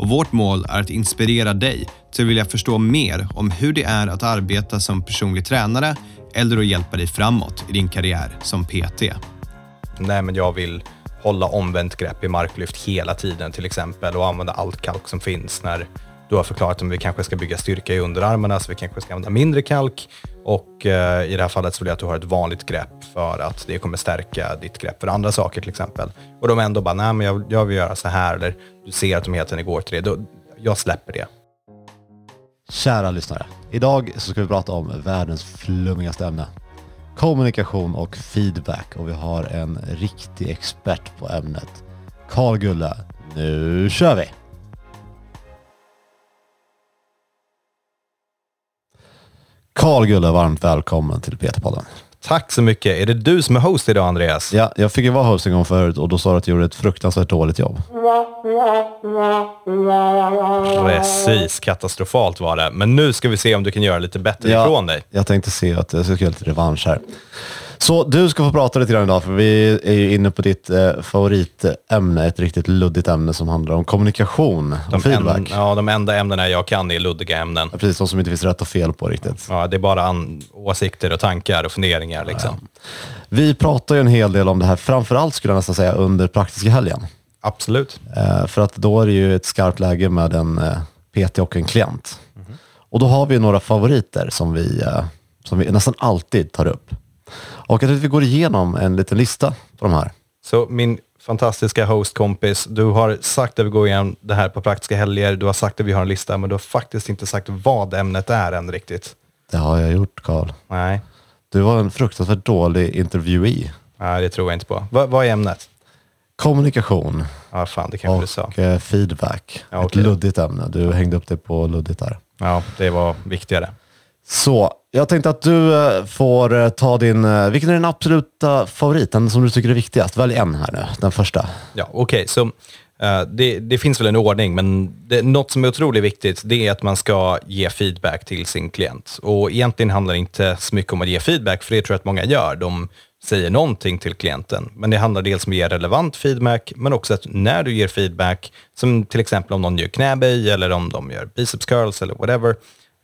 och vårt mål är att inspirera dig till att vilja förstå mer om hur det är att arbeta som personlig tränare eller att hjälpa dig framåt i din karriär som PT. Nej, men jag vill hålla omvänt grepp i marklyft hela tiden till exempel och använda allt kalk som finns när du har förklarat om vi kanske ska bygga styrka i underarmarna så vi kanske ska använda mindre kalk och eh, i det här fallet så vill jag att du har ett vanligt grepp för att det kommer stärka ditt grepp för andra saker till exempel. Och de ändå bara, nej men jag, jag vill göra så här eller du ser att de hela tiden går till det. Då, jag släpper det. Kära lyssnare. Idag så ska vi prata om världens flummigaste ämne. Kommunikation och feedback och vi har en riktig expert på ämnet. Karl Gulla, nu kör vi! Karl Gulla, varmt välkommen till PT-podden. Tack så mycket. Är det du som är host idag Andreas? Ja, jag fick ju vara host en gång förut och då sa du att du gjorde ett fruktansvärt dåligt jobb. Precis, katastrofalt var det. Men nu ska vi se om du kan göra lite bättre Ja, ifrån dig. Jag tänkte se att jag ska göra lite revansch här. Så du ska få prata lite grann idag, för vi är ju inne på ditt eh, favoritämne, ett riktigt luddigt ämne som handlar om kommunikation och De, feedback. en, ja, de enda ämnena jag kan är luddiga ämnen. Ja, Precis, de som inte finns rätt och fel på riktigt. Ja, det är bara an, åsikter och tankar och funderingar. Liksom. Vi pratar ju en hel del om det här, framförallt skulle jag nästan säga under praktiska helgen. Absolut. Eh, för att då är det ju ett skarpt läge med en eh, PT och en klient. Och då har vi några favoriter som vi, eh, som vi nästan alltid tar upp. Och jag tänkte att vi går igenom en liten lista på de här. Så min fantastiska hostkompis, du har sagt att vi går igenom det här på praktiska helger, du har sagt att vi har en lista, men du har faktiskt inte sagt vad ämnet är än riktigt. Det har jag gjort, Karl. Nej, Du var en fruktansvärt dålig intervjuee. Nej det tror jag inte på. Va, vad är ämnet? Kommunikation Ja, fan, det kanske du sa. och eh, feedback. Ja, Ett okej. luddigt ämne. Du hängde upp det på luddigt där. Ja, det var viktigare. Så, jag tänkte att du eh, får eh, ta din... Eh, vilken är din absoluta favorit? Den som du tycker är viktigast? Välj en här nu, den första. Ja, okej. Så det, det finns väl en ordning, men det, något som är otroligt viktigt, det är att man ska ge feedback till sin klient. Och egentligen handlar det inte så mycket om att ge feedback, för det tror jag att många gör. De säger någonting till klienten. Men det handlar dels om att ge relevant feedback, men också att när du ger feedback, som till exempel om någon gör knäböj eller om de gör biceps curls eller whatever,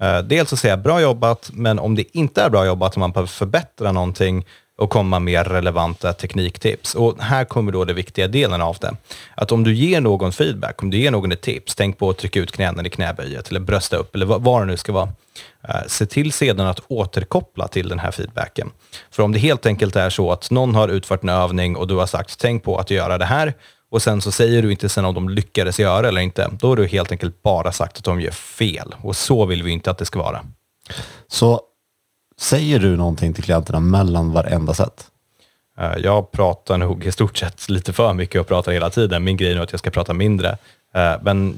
Eh, dels att säga bra jobbat, men om det inte är bra jobbat och man behöver förbättra någonting, och komma med relevanta tekniktips. Och här kommer då den viktiga delen av det. Att om du ger någon feedback, om du ger någon ett tips, tänk på att trycka ut knäna i knäböjet eller brösta upp eller vad, det nu ska vara. Eh, se till sedan att återkoppla till den här feedbacken. För om det helt enkelt är så att någon har utfört en övning och du har sagt tänk på att göra det här och sen så säger du inte sen om de lyckades göra eller inte. Då har du helt enkelt bara sagt att de gör fel och så vill vi inte att det ska vara. Så säger du någonting till klienterna mellan varenda sätt? Eh, Jag pratar nog i stort sett lite för mycket och pratar hela tiden. Min grej är att jag ska prata mindre. Eh, Men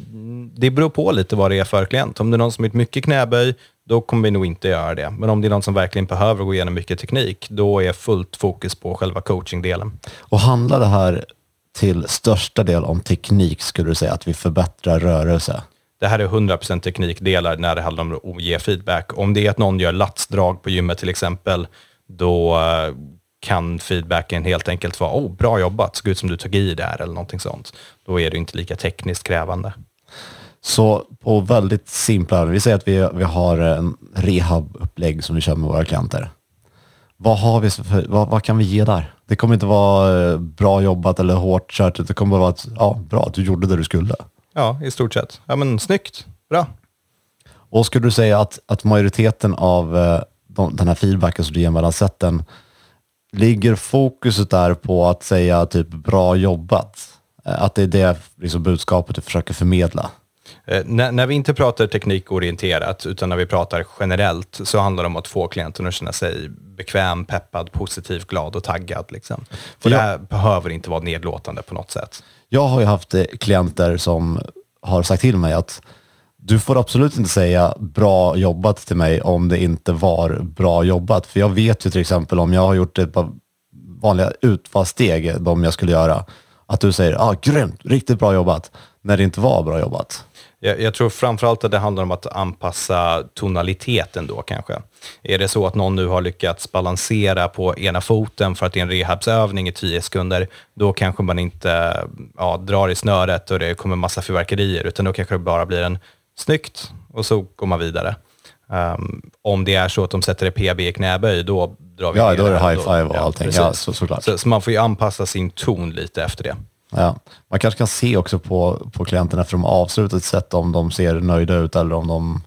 det beror på lite vad det är för klient. Om det är någon som har mycket knäböj, då kommer vi nog inte göra det. Men om det är någon som verkligen behöver gå igenom mycket teknik, då är fullt fokus på själva coachingdelen. Och handlar det här till största del om teknik, skulle du säga, att vi förbättrar rörelse? Det här är 100% teknikdelar när det handlar om att ge feedback. Om det är att någon gör latsdrag på gymmet till exempel, då eh, kan feedbacken helt enkelt vara oh, bra jobbat, såg ut som du tog i där eller någonting sånt. Då är det inte lika tekniskt krävande. Så på väldigt simpla vi säger att vi, vi har en rehabupplägg som vi kör med våra klienter. Vad, har vi för, vad, vad kan vi ge där? Det kommer inte vara eh, bra jobbat eller hårt kört, det kommer bara vara att, ja, bra, du gjorde det du skulle. Ja, i stort sett. Ja, men snyggt. Bra. Och skulle du säga att, att majoriteten av eh, de, den här feedbacken som du ger mellan sätten, ligger fokuset där på att säga typ bra jobbat? Eh, Att det är det liksom, budskapet du försöker förmedla? Eh, när, när vi inte pratar teknikorienterat, utan när vi pratar generellt, så handlar det om att få klienten att känna sig bekväm, peppad, positiv, glad och taggad. Liksom. För Ja. det här behöver inte vara nedlåtande på något sätt. Jag har ju haft eh, klienter som har sagt till mig att du får absolut inte säga bra jobbat till mig om det inte var bra jobbat. För jag vet ju till exempel om jag har gjort ett par vanliga utfallssteg, de jag skulle göra, att du säger ah, grymt, riktigt bra jobbat, när det inte var bra jobbat. Jag, jag tror framförallt att det handlar om att anpassa tonaliteten då kanske. Är det så att någon nu har lyckats balansera på ena foten för att det är en rehabsövning i tio sekunder, då kanske man inte ja, drar i snöret och det kommer massa fyrverkerier, utan då kanske det bara blir en snyggt och så går man vidare. Um, om det är så att de sätter ett PB i knäböj, då drar vi Ja, då är det high five och allting. Ja, så, såklart. Så, så man får ju anpassa sin ton lite efter det. Ja. Man kanske kan se också på, på klienterna efter de har avslutat sätt om de ser nöjda ut eller om de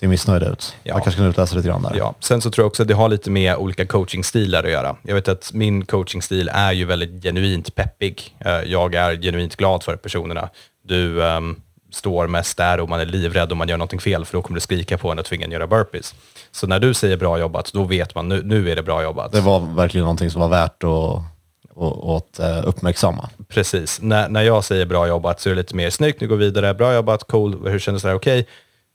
ser missnöjda ut. Ja. Man kanske kan utläsa lite grann där. Ja. Sen så tror jag också att det har lite med olika coachingstilar att göra. Jag vet att min coachingstil är ju väldigt genuint peppig. Eh, Jag är genuint glad för personerna. Du ehm, står mest där och man är livrädd om man gör någonting fel, för då kommer du skrika på en och tvinga en göra burpees. Så när du säger bra jobbat, då vet man nu, nu är det bra jobbat. Det var verkligen någonting som var värt att, att, eh, uppmärksamma. Precis. När, när jag säger bra jobbat så är det lite mer snyggt, nu går vi vidare, bra jobbat, cool, hur kändes det här, okej.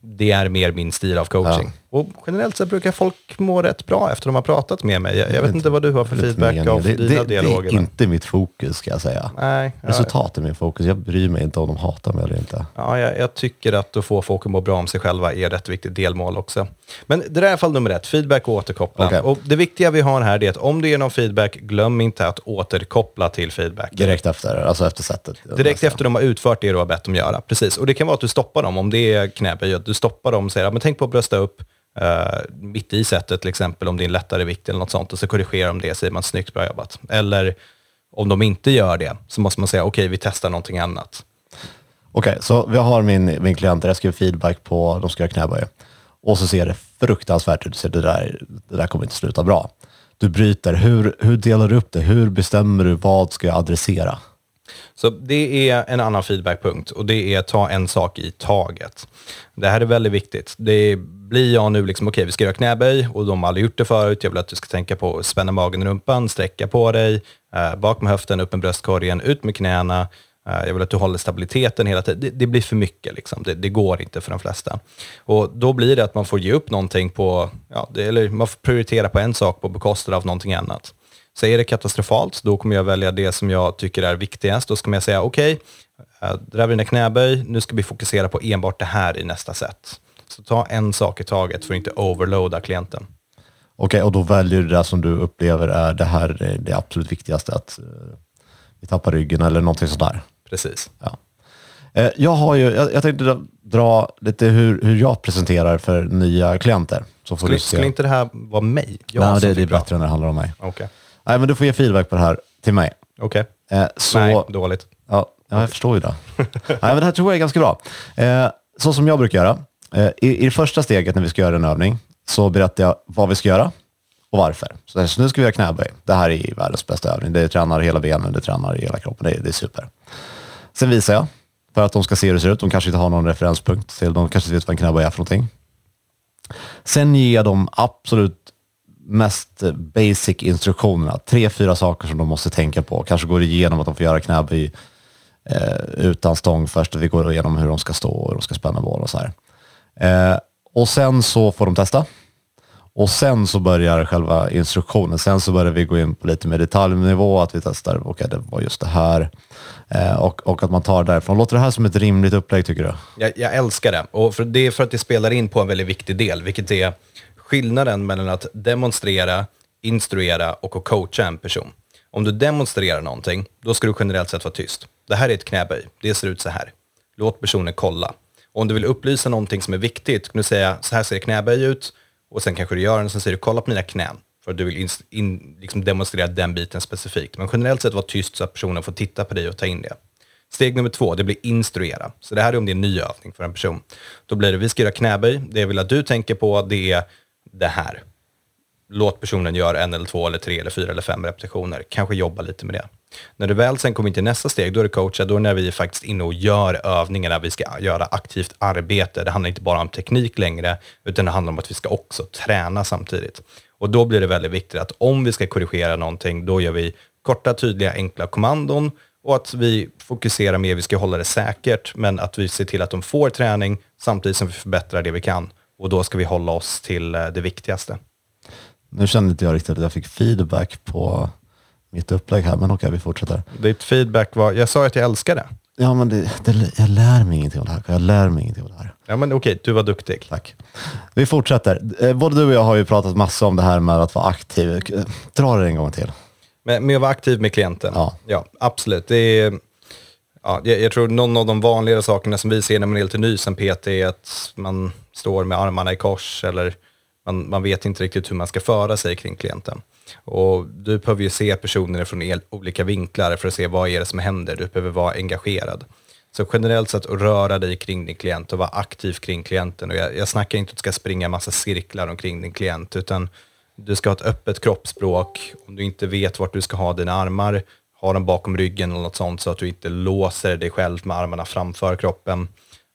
Det är mer min stil av coaching. Och generellt så brukar folk må rätt bra efter de har pratat med mig. Jag, jag vet inte vad du har för feedback mening. av det, dina det, det dialoger. är men- inte mitt fokus ska jag säga. Nej, ja, är min fokus. Jag bryr mig inte om de hatar mig eller inte. ja, jag, jag tycker att att få folk att må bra om sig själva är rätt viktigt delmål också. Men det där är i alla fall nummer ett, feedback och återkoppla. Okej. Och det viktiga vi har här är att om det är någon feedback, glöm inte att återkoppla till feedback. Direkt efter, alltså efter sättet. Direkt efter de har utfört det du har bett dem göra. Precis. Och det kan vara att du stoppar dem, om det är knäböj, du stoppar dem och säger, "Ja, men tänk på att brösta upp eh, mitt i sättet till exempel, om det är en lättare vikt eller något sånt, och så korrigerar de det, säger man snyggt, bra jobbat. Eller om de inte gör det, så måste man säga, okej, vi testar någonting annat. Okej, så vi har min, min klient där jag skriver feedback på, de ska göra knäböj. Och så ser det fruktansvärt ut. Du ser, det, där, det där kommer inte sluta bra. Du bryter. Hur, hur delar du upp det? Hur bestämmer du vad ska jag adressera? Så det är en annan feedbackpunkt och det är ta en sak i taget. Det här är väldigt viktigt. Det blir jag nu liksom, okej vi ska göra knäböj och de har aldrig gjort det förut. Jag vill att du ska tänka på att spänna magen i rumpan, sträcka på dig, eh, bak med höften, upp med bröstkorgen, ut med knäna. Eh, jag vill att du håller stabiliteten hela tiden. Det, det blir för mycket, liksom. det, det går inte för de flesta. Och då blir det att man får ge upp någonting på, ja, det, eller man får prioritera på en sak på bekostnad av någonting annat. Så är det katastrofalt, då kommer jag välja det som jag tycker är viktigast. Då ska jag säga, okej, okay, det där var dina knäböj, nu ska vi fokusera på enbart det här i nästa set. Så ta en sak i taget för att inte overloada klienten. Okej, och då väljer du det som du upplever är det här är det absolut viktigaste. Att eh, vi tappar ryggen eller någonting sådär. Precis. Ja. Eh, jag, har ju, jag, jag tänkte dra, lite hur, hur jag presenterar för nya klienter. Så får Skulle, skulle inte det här vara mig? Jag Nej, det, det är bättre när det handlar om mig. Okej. Nej, men du får ge feedback på det här till mig. Okej. Eh, så, Nej, dåligt. Ja, ja, jag förstår ju det. Nej, men det här tror jag är ganska bra. Eh, så som jag brukar göra. Eh, I, I det första steget när vi ska göra en övning så berättar jag vad vi ska göra och varför. Så, så nu ska vi göra knäböj. Det här är världens bästa övning. Det tränar hela benen, det tränar hela kroppen. Det, är- det är super. Sen visar jag för att de ska se hur det ser ut. De kanske inte har någon referenspunkt till. De kanske inte vet vad en knäböj är för någonting. Sen ger jag dem absolut mest basic instruktionerna. Tre, fyra saker som de måste tänka på. Kanske går igenom att de får göra knäböj eh, utan stång först. Vi går igenom hur de ska stå och hur de ska spänna boll och så här. Eh, och sen så får de testa. Och sen så börjar själva instruktionen. Sen så börjar vi gå in på lite mer detaljnivå, att vi testar, okej det var just det här. Eh, och, och att man tar det därifrån. Låter det här som ett rimligt upplägg tycker du? Jag, jag älskar det. Och för det är för att det spelar in på en väldigt viktig del, vilket är skillnaden mellan att demonstrera, instruera och att coacha en person. Om du demonstrerar någonting, då ska du generellt sett vara tyst. Det här är ett knäböj, det ser ut så här. Låt personen kolla. Och om du vill upplysa någonting som är viktigt, kan du säga så här ser knäböj ut och sen kanske du gör den och sen säger du kolla på mina knän. För att du vill in, in, liksom demonstrera den biten specifikt. Men generellt sett var tyst så att personen får titta på dig och ta in det. Steg nummer två, det blir instruera. Så det här är om det är en ny övning för en person. Då blir det, vi ska göra knäböj. Det jag vill att du tänker på, det är det här. Låt personen göra en eller två eller tre eller fyra eller fem repetitioner. Kanske jobba lite med det. När du väl sen kommer in till nästa steg, då är det coacha, då är det när vi är faktiskt inne och gör övningarna, vi ska göra aktivt arbete. Det handlar inte bara om teknik längre, utan det handlar om att vi ska också träna samtidigt. Och då blir det väldigt viktigt att om vi ska korrigera någonting, då gör vi korta, tydliga, enkla kommandon och att vi fokuserar mer, vi ska hålla det säkert, men att vi ser till att de får träning samtidigt som vi förbättrar det vi kan. Och då ska vi hålla oss till eh, det viktigaste. Nu kände inte jag riktigt att jag fick feedback på mitt upplägg här, men okej, vi fortsätter. Ditt feedback var, jag sa att jag älskar det. Ja, men det, det, jag lär mig ingenting av det här. Jag lär mig ingenting av det här. Ja men okej, du var duktig. Tack. Vi fortsätter. Eh, Både du och jag har ju pratat massa om det här med att vara aktiv. Dra det en gång till. Men med att vara aktiv med klienten? Ja. ja absolut. Det är, ja, jag, jag tror någon av de vanligare sakerna som vi ser när man är lite ny som PT är att man står med armarna i kors eller man, man vet inte riktigt hur man ska föra sig kring klienten. Och du behöver ju se personer från olika vinklar för att se vad är det som händer. Du behöver vara engagerad. Så generellt sett att röra dig kring din klient och vara aktiv kring klienten. Och jag, jag snackar inte att du ska springa massa cirklar omkring din klient, utan du ska ha ett öppet kroppsspråk. Om du inte vet vart du ska ha dina armar, ha dem bakom ryggen eller något sånt så att du inte låser dig själv med armarna framför kroppen.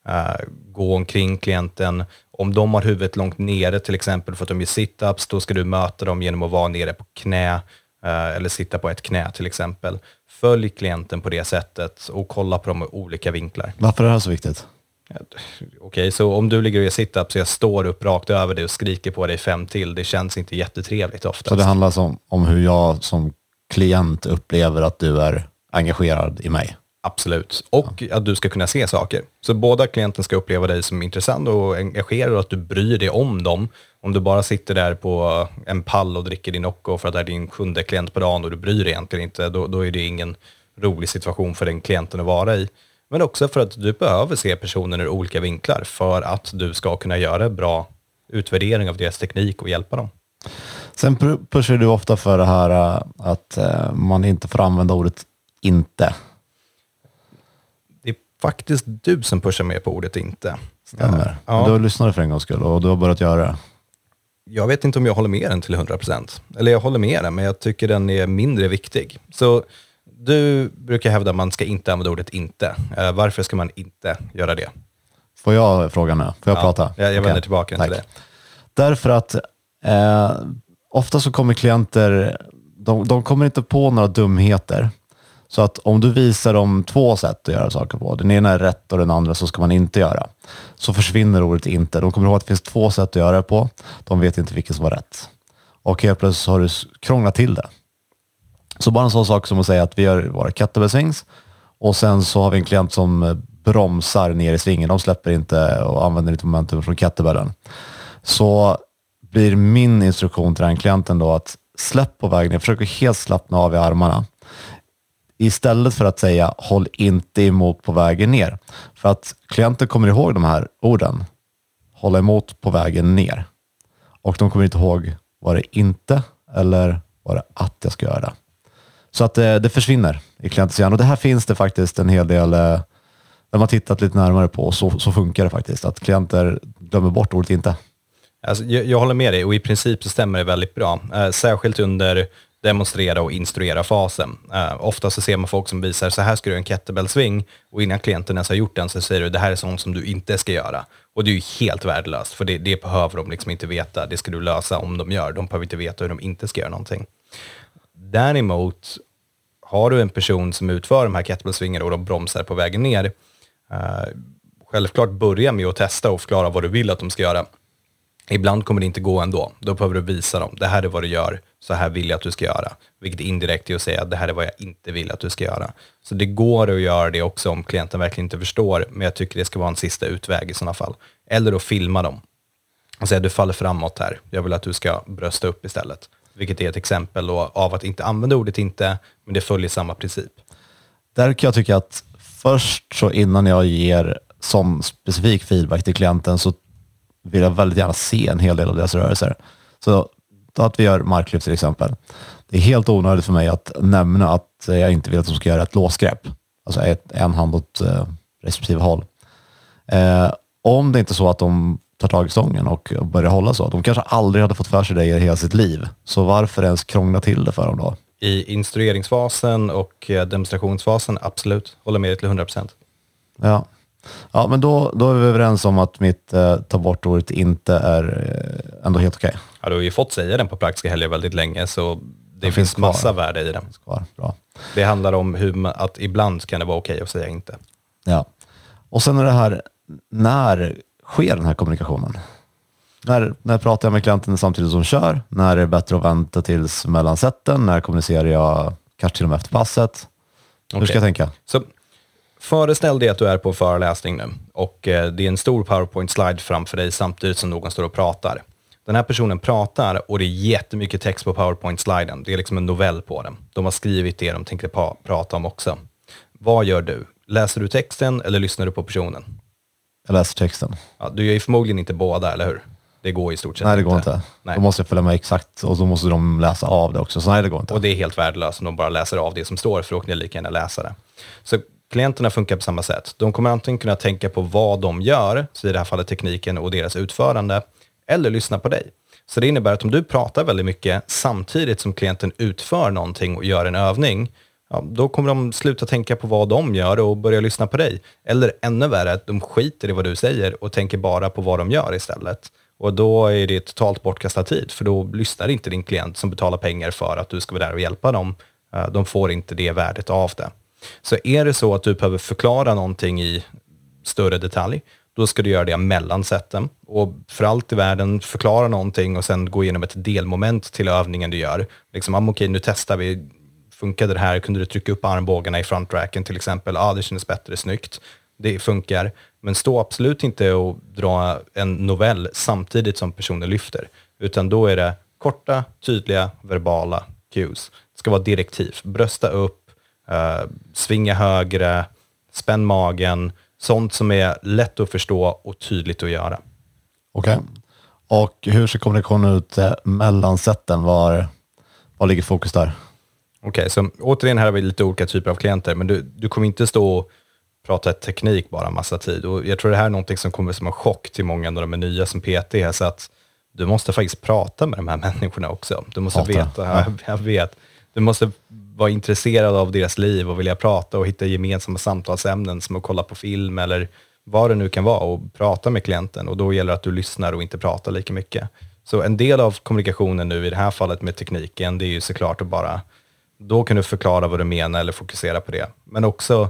Eh, gå omkring klienten. Om de har huvudet långt nere till exempel för att de gör sit-ups, då ska du möta dem genom att vara nere på knä eh, eller sitta på ett knä till exempel. Följ klienten på det sättet och kolla på dem i olika vinklar. Varför är det här så viktigt? Okej, så om du ligger och gör sit-ups så jag står upp rakt över dig och skriker på dig fem till, det känns inte jättetrevligt oftast. Så det handlar alltså om, om hur jag som klient upplever att du är engagerad i mig. Absolut. Och att du ska kunna se saker. Så båda klienten ska uppleva dig som intressant och engagerad och att du bryr dig om dem. Om du bara sitter där på en pall och dricker din Nocco för att det är din sjunde klient på dagen och du bryr dig egentligen inte, då, då är det ingen rolig situation för den klienten att vara i. Men också för att du behöver se personen ur olika vinklar för att du ska kunna göra bra utvärdering av deras teknik och hjälpa dem. Sen pu- pushar du ofta för det här äh, att äh, man inte får använda ordet inte. Faktiskt du som pushar med på ordet inte. Stämmer. Ja. Du har lyssnat för en gångs skull och du har börjat göra det. Jag vet inte om jag håller med den till 100%. Eller jag håller med den, men jag tycker den är mindre viktig. Så du brukar hävda att man ska inte använda ordet inte. Eh, varför ska man inte göra det? Får jag fråga nu? Får jag Ja, prata? jag- jag vänder Okej. tillbaka till Tack. det. Därför att eh, ofta så kommer klienter, de, de kommer inte på några dumheter. Så att om du visar dem två sätt att göra saker på, den ena är rätt och den andra så ska man inte göra, så försvinner ordet inte. De kommer ihåg att det finns två sätt att göra det på, de vet inte vilket som var rätt. Och helt plötsligt så har du krånglat till det. Så bara en sån sak som att säga att vi gör våra kettlebell swings och sen så har vi en klient som eh, bromsar ner i svingen. De släpper inte och använder inte momentum från kettlebellen. Så blir min instruktion till den klienten då att släpp på vägen ner, försök att helt slappna av i armarna. Istället för att säga håll inte emot på vägen ner. För att klienter kommer ihåg de här orden. Hålla emot på vägen ner. Och de kommer inte ihåg vad det inte eller vad det att jag ska göra. Så att det, det försvinner i klientens hjärna. Och det här finns det faktiskt en hel del eh, när man tittat lite närmare på. och Så, så funkar det faktiskt. Att klienter glömmer bort ordet inte. Alltså, jag, jag håller med dig och i princip så stämmer det väldigt bra. Eh, särskilt under demonstrera och instruera-fasen. Uh, eh, ofta så ser man folk som visar så här ska du göra en kettlebell-swing och innan klienten ens har gjort den så säger du det här är sånt som du inte ska göra. Och det är ju helt värdelöst för det, det behöver de liksom inte veta. Det ska du lösa om de gör. De behöver inte veta hur de inte ska göra någonting. Däremot har du en person som utför de här kettlebell-swingarna och de bromsar på vägen ner. uh, självklart börja med att testa och förklara vad du vill att de ska göra. Ibland kommer det inte gå ändå. Då behöver du visa dem. Det här är vad du gör. Så här vill jag att du ska göra. Vilket indirekt är att säga det här är vad jag inte vill att du ska göra. Så det går att göra det också om klienten verkligen inte förstår. Men jag tycker det ska vara en sista utväg i sådana fall. Eller att filma dem. Och säga du faller framåt här. Jag vill att du ska brösta upp istället. Vilket är ett exempel då av att inte använda ordet inte, men det följer samma princip. Där kan jag tycka att först så innan jag ger som specifik feedback till klienten så vill jag väldigt gärna se en hel del av deras rörelser. Så att vi gör marklyft till exempel. Det är helt onödigt för mig att nämna att jag inte vill att de ska göra ett låsgrepp. Alltså ett, en hand åt eh, respektive håll. Eh, om det inte är så att de tar tag i stången och börjar hålla så. De kanske aldrig hade fått för sig det i hela sitt liv. Så varför ens krångla till det för dem då? I instrueringsfasen och eh, demonstrationsfasen, absolut. Håller med dig till 100%. Ja, ja men då, då är vi överens om att mitt eh, ta bort ordet inte är eh, ändå helt okej. Ja, du har ju fått säga den på praktiska helger väldigt länge, så det finns finns kvar. massa värde i den. Kvar. Bra. Det handlar om hur man, att ibland kan det vara okej att säga inte. Ja. Och sen är det här, när sker den här kommunikationen? När, när pratar jag med klienten samtidigt som kör? När är det bättre att vänta tills mellan sätten? När kommunicerar jag kanske till och med efter passet? Hur ska jag tänka? Så föreställ dig att du är på en föreläsning nu och eh, det är en stor powerpoint-slide framför dig samtidigt som någon står och pratar. Den här personen pratar och det är jättemycket text på powerpoint-sliden. Det är liksom en novell på den. De har skrivit det de tänkte prata om också. Vad gör du? Läser du texten eller lyssnar du på personen? Jag läser texten. Ja, du gör ju förmodligen inte båda, eller hur? Det går i stort sett Nej, det går inte. Nej. Då måste jag följa med exakt och så måste de läsa av det också. Så nej, det går inte. Och det är helt värdelöst om de bara läser av det som står, för då kan jag lika gärna läsa det. Så klienterna funkar på samma sätt. De kommer antingen kunna tänka på vad de gör, så i det här fallet tekniken och deras utförande, eller lyssna på dig. Så det innebär att om du pratar väldigt mycket samtidigt som klienten utför någonting och gör en övning, ja, då kommer de sluta tänka på vad de gör och börja lyssna på dig. Eller ännu värre, att de skiter i vad du säger och tänker bara på vad de gör istället. Och då är det totalt bortkastad tid, för då lyssnar inte din klient som betalar pengar för att du ska vara där och hjälpa dem. Eh, de får inte det värdet av det. Så är det så att du behöver förklara någonting i större detalj, då ska du göra det mellan sätten. Och för allt i världen, förklara någonting och sen gå igenom ett delmoment till övningen du gör. Liksom, ah, okej, nu testar vi. Funkade det här? Kunde du trycka upp armbågarna i frontracken till exempel? Ja, ah, det kändes bättre, snyggt. Det funkar. Men stå absolut inte och dra en novell samtidigt som personen lyfter. Utan då är det korta, tydliga, verbala cues. Det ska vara direktiv. Brösta upp, eh, svinga högre, spänn magen. Sånt som är lätt att förstå och tydligt att göra. Okej. Och hur ser kommunikationen ut eh, mellan sätten? Var, var ligger fokus där? Okej, så återigen här har vi lite olika typer av klienter, men du, du kommer inte stå och prata teknik bara massa tid. Och jag tror det här är någonting som kommer som en chock till många när de är nya som PT, så att du måste faktiskt prata med de här människorna också. Du måste Prata, veta, ja. jag vet, du måste vara intresserad av deras liv och vilja prata och hitta gemensamma samtalsämnen som att kolla på film eller vad det nu kan vara och prata med klienten och då gäller det att du lyssnar och inte pratar lika mycket. Så en del av kommunikationen nu i det här fallet med tekniken, det är ju såklart att bara då kan du förklara vad du menar eller fokusera på det. Men också,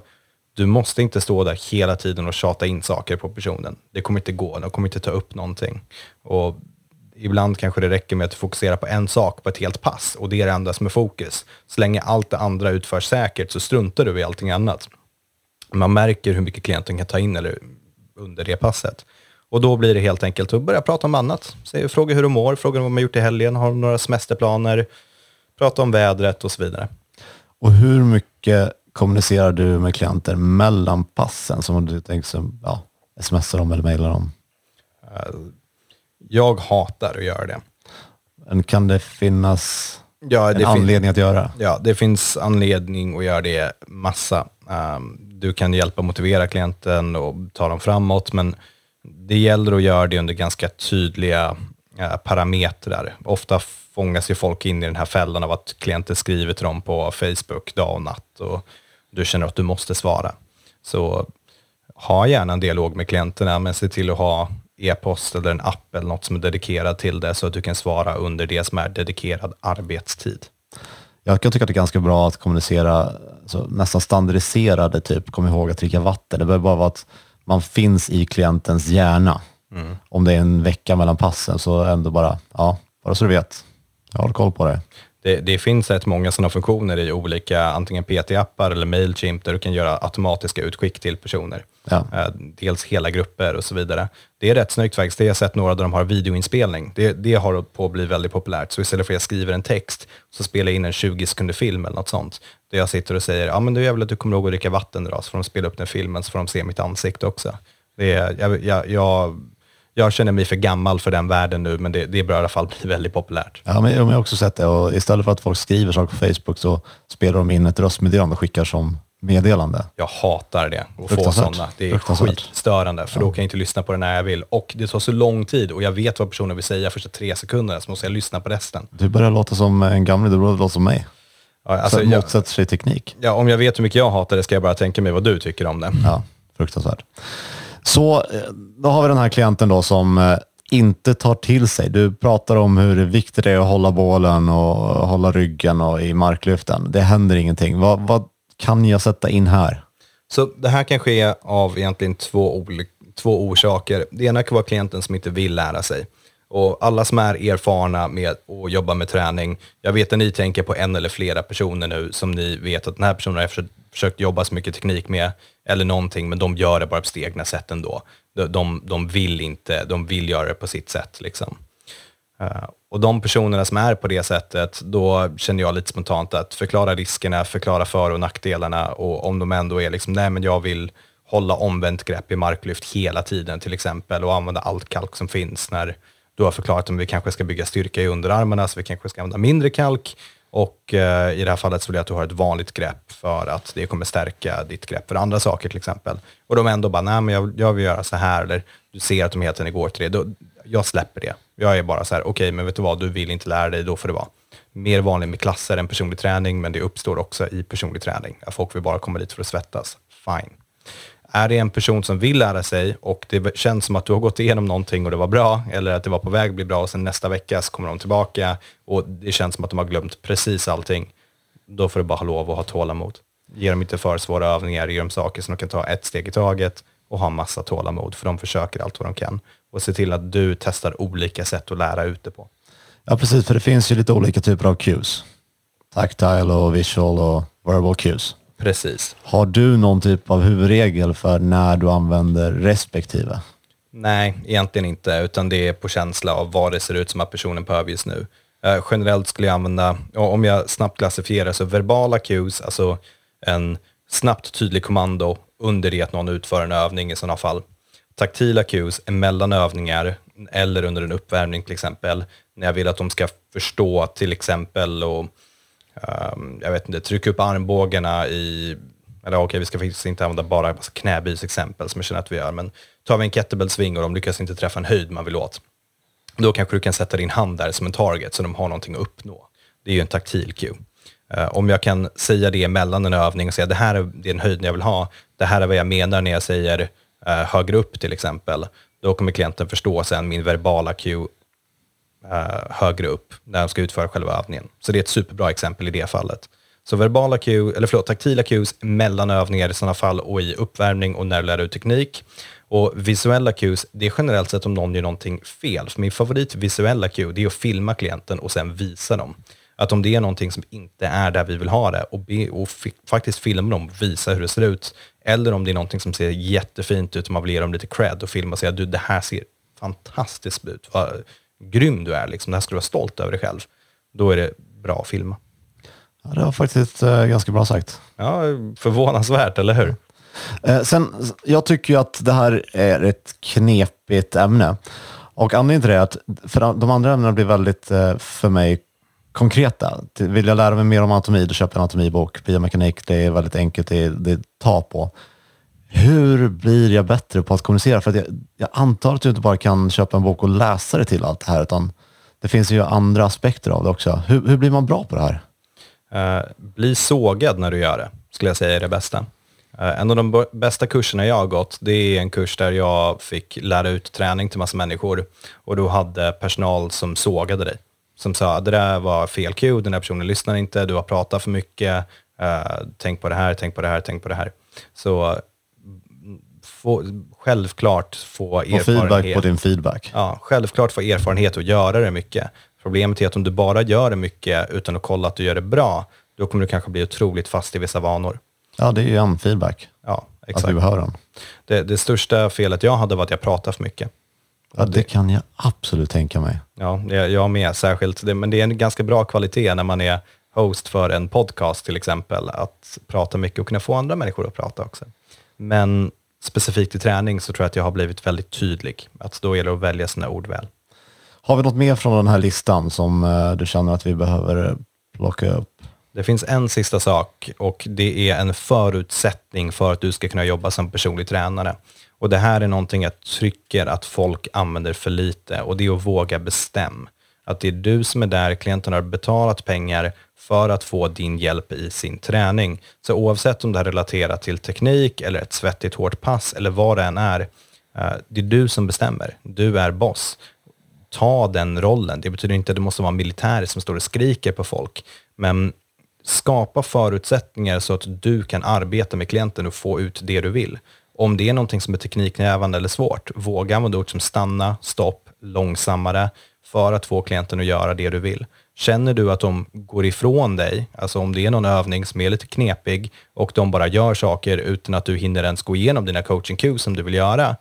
du måste inte stå där hela tiden och tjata in saker på personen. Det kommer inte gå, de kommer inte ta upp någonting. Och ibland kanske det räcker med att fokusera på en sak på ett helt pass och det är det enda som är fokus. Så länge allt det andra utförs säkert så struntar du i allting annat. Man märker hur mycket klienten kan ta in eller under det passet. Och då blir det helt enkelt att börja prata om annat. Fråga hur du mår, fråga vad man gjort i helgen, har de några semesterplaner, prata om vädret och så vidare. Och hur mycket kommunicerar du med klienter mellan passen? Som du tänker ja, smsar dem eller mejlar dem? Jag hatar att göra det. Men kan det finnas Ja, en det, fin- anledning att göra? ja, det finns anledning att göra det massa. Um, du kan hjälpa motivera klienten och ta dem framåt, men det gäller att göra det under ganska tydliga eh, parametrar. Ofta fångas ju folk in i den här fällan av att klienter skriver till dem på Facebook dag och natt och du känner att du måste svara. Så ha gärna en dialog med klienterna, men se till att ha e-post eller en app eller något som är dedikerad till det så att du kan svara under det som är dedikerad arbetstid. Jag kan tycka att det är ganska bra att kommunicera så nästan standardiserade, typ kom ihåg att dricka vatten. Det behöver bara vara att man finns i klientens hjärna. Om det är en vecka mellan passen så ändå bara, ja, bara så du vet. Jag håller koll på det. Det, det finns rätt många sådana funktioner i olika antingen PT-appar eller Mailchimp där du kan göra automatiska utskick till personer. Ja. Eh, Dels hela grupper och så vidare. Det är rätt snyggt faktiskt. Det har jag sett några där de har videoinspelning. Det, det har på att bli väldigt populärt. Så istället för att jag skriver en text så spelar jag in en 20 sekunder film eller något sånt. Där jag sitter och säger, ja men du är väl att du kommer ihåg att dricka vatten idag, så får de spela upp den filmen så får de se mitt ansikte också. Det är, jag, jag, jag, jag känner mig för gammal för den världen nu, men det, det bör i alla fall bli väldigt populärt. Ja, men jag har också sett det och istället för att folk skriver saker på Facebook så spelar de in ett röstmeddelande och skickar som meddelande. Jag hatar det, att få sådana. Det är skitstörande, för då kan jag inte lyssna på det när jag vill. Och det tar så lång tid och jag vet vad personen vill säga första tre sekunderna, så måste jag lyssna på resten. Du börjar låta som en gammal, du börjar låta som mig. Ja, Alltså, så motsätter sig teknik. ja, om jag vet hur mycket jag hatar det ska jag bara tänka mig vad du tycker om det. Ja, fruktansvärt. Så eh, då har vi den här klienten då som eh, inte tar till sig? Du pratar om hur viktigt det är att hålla bålen och hålla ryggen och i marklyften. Det händer ingenting. Vad, vad kan jag sätta in här? Så det här kan ske av egentligen två, två orsaker. Det ena kan vara klienten som inte vill lära sig. Och alla som är erfarna med att jobba med träning, jag vet att ni tänker på en eller flera personer nu som ni vet att den här personen har försökt, försökt jobba så mycket teknik med, eller någonting, men de gör det bara på sitt egna sätt ändå. De, de, de vill inte, de vill göra det på sitt sätt. Liksom. Eh, och de personerna som är på det sättet, då känner jag lite spontant att förklara riskerna, förklara för och nackdelarna och om de ändå är liksom, nej men jag vill hålla omvänt grepp i marklyft hela tiden till exempel och använda allt kalk som finns när du har förklarat om vi kanske ska bygga styrka i underarmarna, så vi kanske ska använda mindre kalk. Och eh, i det här fallet så vill jag att du har ett vanligt grepp för att det kommer stärka ditt grepp för andra saker till exempel. Och de ändå bara, nej men jag, jag vill göra så här, eller du ser att de hela tiden går till det. Då, jag släpper det. Jag är bara så här, okej, okay, men vet du vad, du vill inte lära dig, då får det vara. Mer vanligt med klasser än personlig träning, men det uppstår också i personlig träning. Att folk vill bara komma dit för att svettas. Fine. Är det en person som vill lära sig och det känns som att du har gått igenom någonting och det var bra, eller att det var på väg att bli bra och sen nästa vecka så kommer de tillbaka och det känns som att de har glömt precis allting, då får du bara ha lov att ha tålamod. Ge dem inte för svåra övningar, ge dem saker som de kan ta ett steg i taget och ha massa tålamod, för de försöker allt vad de kan. Och se till att du testar olika sätt att lära ut det på. Ja, precis, för det finns ju lite olika typer av cues. Tactile och visual och verbal cues. Precis. Har du någon typ av huvudregel för när du använder respektive? Nej, egentligen inte, utan det är på känsla av vad det ser ut som att personen behöver just nu. Uh, generellt skulle jag använda, om jag snabbt klassifierar, så verbala cues, alltså en snabbt tydlig kommando under det att någon utför en övning i sådana fall. Taktila cues emellan övningar eller under en uppvärmning till exempel, när jag vill att de ska förstå till exempel och um, jag vet inte, trycka upp armbågarna i, eller okej, okay, vi ska faktiskt inte använda bara knäböjsexempel som jag känner att vi gör, men tar vi en kettlebell-sving och de lyckas inte träffa en höjd man vill åt, då kanske du kan sätta din hand där som en target så de har någonting att uppnå. Det är ju en taktil cue. Eh, om jag kan säga det mellan en övning och säga det här är den höjden jag vill ha, det här är vad jag menar när jag säger eh, högre upp till exempel, då kommer klienten förstå sen min verbala cue eh, högre upp när de ska utföra själva övningen. Så det är ett superbra exempel i det fallet. Så verbala cue, eller förlåt, taktila cues mellan övningar i sådana fall och i uppvärmning och när du lär ut teknik. Och visuella cues, det är generellt sett om någon gör någonting fel. För min favorit visuella cue, det är att filma klienten och sen visa dem. Att om det är någonting som inte är där vi vill ha det och, be, och faktiskt filma dem och visa hur det ser ut. Eller om det är någonting som ser jättefint ut och man vill ge dem lite cred och filma och säga du det här ser fantastiskt ut grym du är, liksom. det här ska du vara stolt över dig själv. Då är det bra att filma. Ja, det var faktiskt eh, ganska bra sagt. Ja, förvånansvärt, eller hur? Eh, sen, jag tycker ju att det här är ett knepigt ämne. Och anledningen till det är att för de andra ämnena blir väldigt, eh, för mig, konkreta. Vill jag lära mig mer om anatomi, då köper jag en anatomibok. Biomekanik, det är väldigt enkelt, det det tar ta på. Hur blir jag bättre på att kommunicera? För att jag, jag antar att du inte bara kan köpa en bok och läsa dig till allt det här, utan det finns ju andra aspekter av det också. Hur, hur blir man bra på det här? Uh, bli sågad när du gör det, skulle jag säga är det bästa. Uh, en av de bästa kurserna jag har gått, det är en kurs där jag fick lära ut träning till massa människor och då hade personal som sågade dig. Som sa, det där var fel cue, den här personen lyssnar inte, du har pratat för mycket, uh, tänk på det här, tänk på det här, tänk på det här. Så få, självklart få erfarenhet. feedback på din feedback. Ja, självklart få erfarenhet och göra det mycket. Problemet är att om du bara gör det mycket utan att kolla att du gör det bra, då kommer du kanske bli otroligt fast i vissa vanor. Ja, det är ju en feedback. Ja, exakt. Att vi behöver den. Det, det största felet jag hade var att jag pratade för mycket. Ja, det kan jag absolut tänka mig. Ja, jag med särskilt. Det, men det är en ganska bra kvalitet när man är host för en podcast till exempel, att prata mycket och kunna få andra människor att prata också. Men specifikt i träning så tror jag att jag har blivit väldigt tydlig. Att då gäller det att välja sina ord väl. Har vi något mer från den här listan som uh, du känner att vi behöver plocka upp? Det finns en sista sak och det är en förutsättning för att du ska kunna jobba som personlig tränare. Och Det här är någonting jag tycker att folk använder för lite och det är att våga bestämma. Att det är du som är där, klienten har betalat pengar för att få din hjälp i sin träning. Så oavsett om det är relaterat till teknik eller ett svettigt hårt pass eller vad det än är, eh, det är du som bestämmer. Du är boss. ta den rollen. Det betyder inte att det måste vara militär som står och skriker på folk, men skapa förutsättningar så att du kan arbeta med klienten och få ut det du vill. Om det är någonting som är tekniknävande eller svårt, våga använda ord som stanna, stopp, långsammare för att få klienten att göra det du vill. Känner du att de går ifrån dig, alltså om det är någon övning som är lite knepig och de bara gör saker utan att du hinner ens gå igenom dina coaching cues som du vill göra,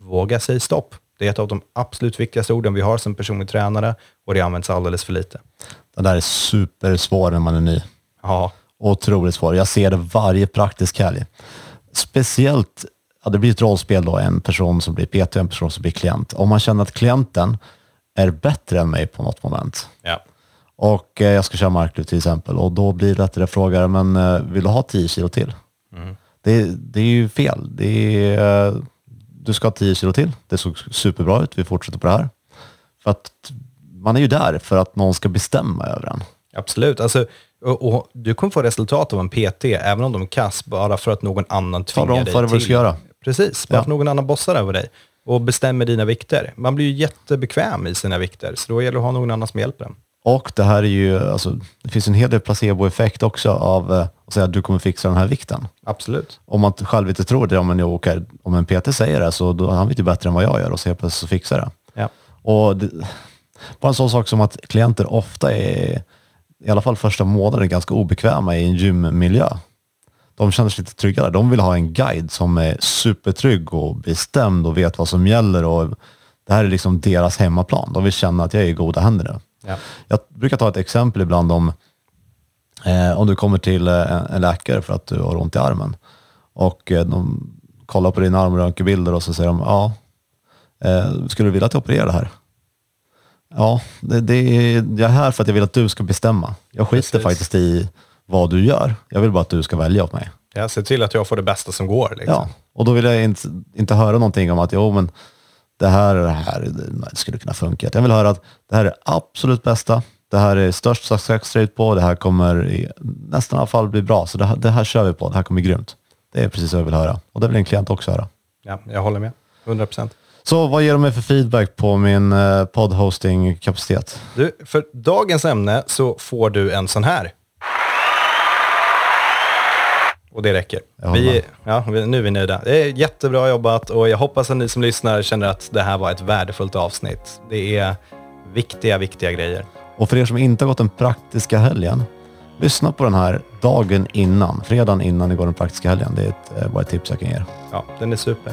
våga säga stopp. Det är ett av de absolut viktigaste orden vi har som personlig tränare och det används alldeles för lite. Det där är supersvår när man är ny. Ja, Otroligt svår. Jag ser det varje praktisk helg. Speciellt, ja, det blir ett rollspel då, en person som blir PT och en person som blir klient. Om man känner att klienten är bättre än mig på något moment ja. och eh, jag ska köra marklyft till exempel och då blir det att jag frågar, men eh, vill du ha 10 kilo till? Det, det är ju fel. Det är, eh, du ska ha 10 kilo till. Det såg superbra ut. Vi fortsätter på det här. För att man är ju där för att någon ska bestämma över en. Absolut. Alltså, och, och du kommer få resultat av en PT, även om de är kass, bara för att någon annan tvingar om dig för dig vad du ska göra. Precis, bara Ja. för att någon annan bossar över dig och bestämmer dina vikter. Man blir ju jättebekväm i sina vikter, så då gäller det att ha någon annan som hjälper en. Och det här är ju, alltså, det finns en hel del placeboeffekt också av eh, att säga att du kommer fixa den här vikten. Absolut. Om man själv inte tror det, ja, men, okej, om en PT säger det så då, han vet ju bättre än vad jag gör och så helt plötsligt så fixar det. Ja. Och det, bara en sån sak som att klienter ofta är, i alla fall första månaden, ganska obekväma i en gymmiljö. De känner sig lite tryggare. De vill ha en guide som är supertrygg och bestämd och vet vad som gäller. Och det här är liksom deras hemmaplan. De vill känna att jag är i goda händer nu. Ja. Jag brukar ta ett exempel ibland om, eh, om du kommer till eh, en, läkare för att du har ont i armen och eh, de kollar på din armröntgenbilder och så säger de, ja, eh, skulle du vilja att jag opererar det här? Ja, det, det är, jag är här för att jag vill att du ska bestämma. Jag skiter Precis. faktiskt i vad du gör. Jag vill bara att du ska välja åt mig. Jag ser till att jag får det bästa som går. Liksom. Ja, och då vill jag inte, inte höra någonting om att jo, men det här och det här det skulle kunna funka. Jag vill höra att det här är absolut bästa. Det här är störst success rate på. Det här kommer i nästan alla fall bli bra. Så det här, det här kör vi på. Det här kommer bli grymt. Det är precis vad jag vill höra. Och det vill en klient också höra. Ja, jag håller med. 100 procent. Så vad ger de mig för feedback på min eh, poddhosting-kapacitet? Du, för dagens ämne så får du en sån här. Och det räcker. Jag Vi, ja, vi- nu är vi nöjda. Det är jättebra jobbat och jag hoppas att ni som lyssnar känner att det här var ett värdefullt avsnitt. Det är viktiga, viktiga grejer. Och för er som inte har gått den praktiska helgen, lyssna på den här dagen innan, fredagen innan ni går den praktiska helgen. Det är ett, eh, bara ett tips jag kan ge er. Ja, den är super.